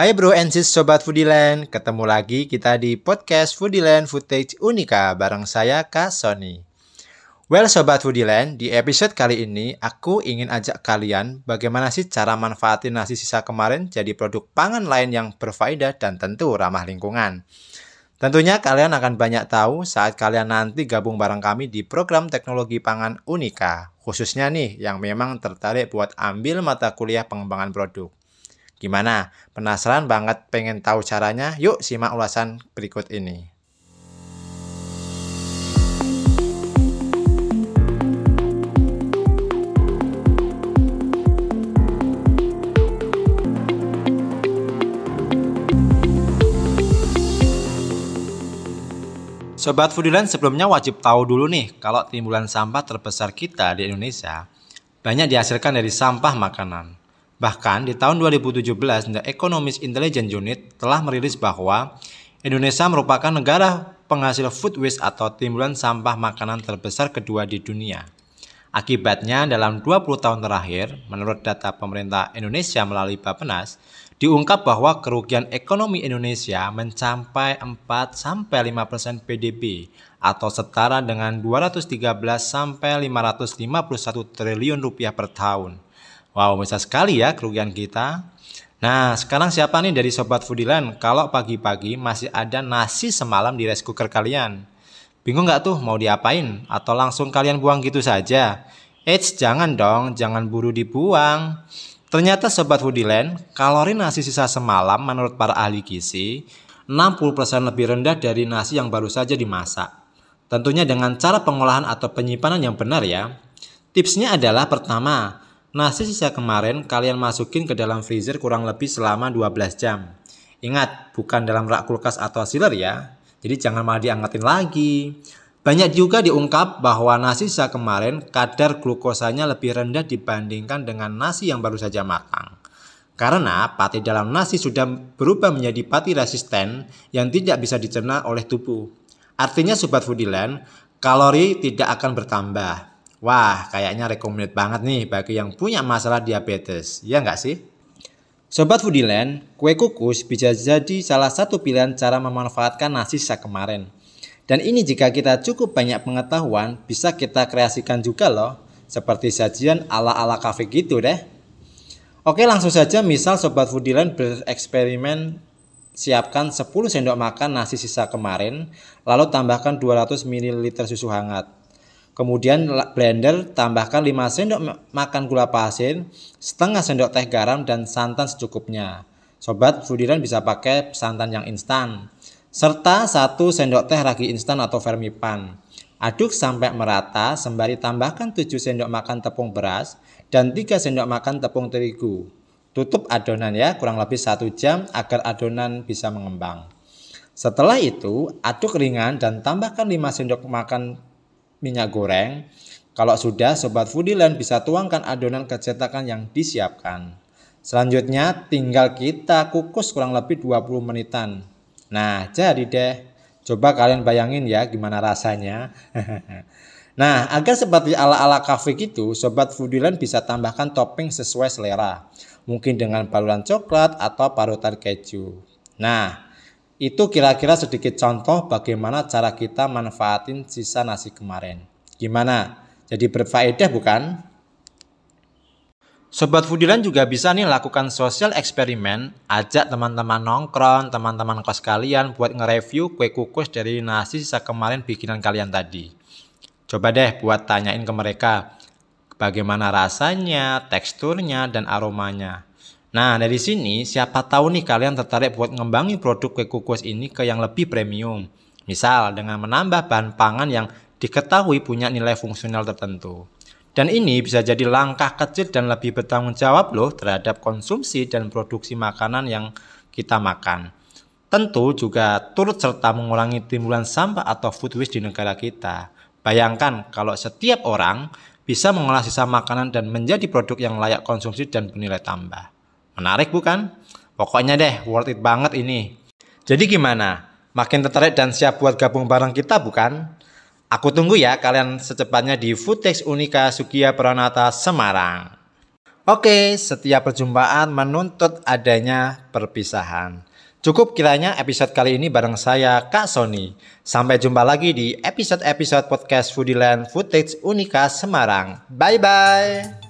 Hai bro and sis sobat Foodieland, ketemu lagi kita di podcast Foodieland Footage Unika bareng saya Kak Sony. Well sobat Foodieland, di episode kali ini aku ingin ajak kalian bagaimana sih cara manfaatin nasi sisa kemarin jadi produk pangan lain yang berfaedah dan tentu ramah lingkungan. Tentunya kalian akan banyak tahu saat kalian nanti gabung bareng kami di program teknologi pangan Unika, khususnya nih yang memang tertarik buat ambil mata kuliah pengembangan produk. Gimana? Penasaran banget pengen tahu caranya? Yuk simak ulasan berikut ini. Sobat Foodieland sebelumnya wajib tahu dulu nih kalau timbulan sampah terbesar kita di Indonesia banyak dihasilkan dari sampah makanan. Bahkan di tahun 2017, The Economist Intelligence Unit telah merilis bahwa Indonesia merupakan negara penghasil food waste atau timbulan sampah makanan terbesar kedua di dunia. Akibatnya dalam 20 tahun terakhir, menurut data pemerintah Indonesia melalui Bappenas, diungkap bahwa kerugian ekonomi Indonesia mencapai 4 sampai 5% PDB atau setara dengan 213 sampai 551 triliun rupiah per tahun. Wow, besar sekali ya kerugian kita. Nah, sekarang siapa nih dari Sobat Foodiland kalau pagi-pagi masih ada nasi semalam di rice cooker kalian? Bingung nggak tuh mau diapain? Atau langsung kalian buang gitu saja? Eits, jangan dong, jangan buru dibuang. Ternyata Sobat Foodiland, kalori nasi sisa semalam menurut para ahli gizi 60% lebih rendah dari nasi yang baru saja dimasak. Tentunya dengan cara pengolahan atau penyimpanan yang benar ya. Tipsnya adalah pertama, Nasi sisa kemarin kalian masukin ke dalam freezer kurang lebih selama 12 jam. Ingat, bukan dalam rak kulkas atau sealer ya. Jadi jangan malah diangetin lagi. Banyak juga diungkap bahwa nasi sisa kemarin kadar glukosanya lebih rendah dibandingkan dengan nasi yang baru saja matang. Karena pati dalam nasi sudah berubah menjadi pati resisten yang tidak bisa dicerna oleh tubuh. Artinya Sobat Foodieland, kalori tidak akan bertambah, Wah, kayaknya recommended banget nih bagi yang punya masalah diabetes, ya nggak sih? Sobat Foodieland, kue kukus bisa jadi salah satu pilihan cara memanfaatkan nasi sisa kemarin. Dan ini jika kita cukup banyak pengetahuan, bisa kita kreasikan juga loh, seperti sajian ala-ala cafe gitu deh. Oke langsung saja misal Sobat Foodieland bereksperimen siapkan 10 sendok makan nasi sisa kemarin, lalu tambahkan 200 ml susu hangat. Kemudian blender tambahkan 5 sendok makan gula pasir, setengah sendok teh garam dan santan secukupnya. Sobat Foodieland bisa pakai santan yang instan. Serta 1 sendok teh ragi instan atau vermipan. Aduk sampai merata sembari tambahkan 7 sendok makan tepung beras dan 3 sendok makan tepung terigu. Tutup adonan ya kurang lebih 1 jam agar adonan bisa mengembang. Setelah itu, aduk ringan dan tambahkan 5 sendok makan minyak goreng. Kalau sudah, Sobat Foodieland bisa tuangkan adonan ke cetakan yang disiapkan. Selanjutnya, tinggal kita kukus kurang lebih 20 menitan. Nah, jadi deh. Coba kalian bayangin ya gimana rasanya. nah, agar seperti ala-ala cafe gitu, Sobat Foodieland bisa tambahkan topping sesuai selera. Mungkin dengan baluran coklat atau parutan keju. Nah, itu kira-kira sedikit contoh bagaimana cara kita manfaatin sisa nasi kemarin. Gimana? Jadi berfaedah bukan? Sobat Foodieland juga bisa nih lakukan sosial eksperimen, ajak teman-teman nongkrong, teman-teman kos kalian buat nge-review kue kukus dari nasi sisa kemarin bikinan kalian tadi. Coba deh buat tanyain ke mereka bagaimana rasanya, teksturnya, dan aromanya. Nah, dari sini siapa tahu nih kalian tertarik buat ngembangin produk kue kukus ini ke yang lebih premium. Misal dengan menambah bahan pangan yang diketahui punya nilai fungsional tertentu. Dan ini bisa jadi langkah kecil dan lebih bertanggung jawab loh terhadap konsumsi dan produksi makanan yang kita makan. Tentu juga turut serta mengurangi timbulan sampah atau food waste di negara kita. Bayangkan kalau setiap orang bisa mengolah sisa makanan dan menjadi produk yang layak konsumsi dan bernilai tambah. Menarik bukan? Pokoknya deh worth it banget ini. Jadi gimana? Makin tertarik dan siap buat gabung bareng kita bukan? Aku tunggu ya kalian secepatnya di Futex Unika Sukia Pranata Semarang. Oke, setiap perjumpaan menuntut adanya perpisahan. Cukup kiranya episode kali ini bareng saya, Kak Sony. Sampai jumpa lagi di episode-episode podcast Foodiland Footage Unika Semarang. Bye-bye!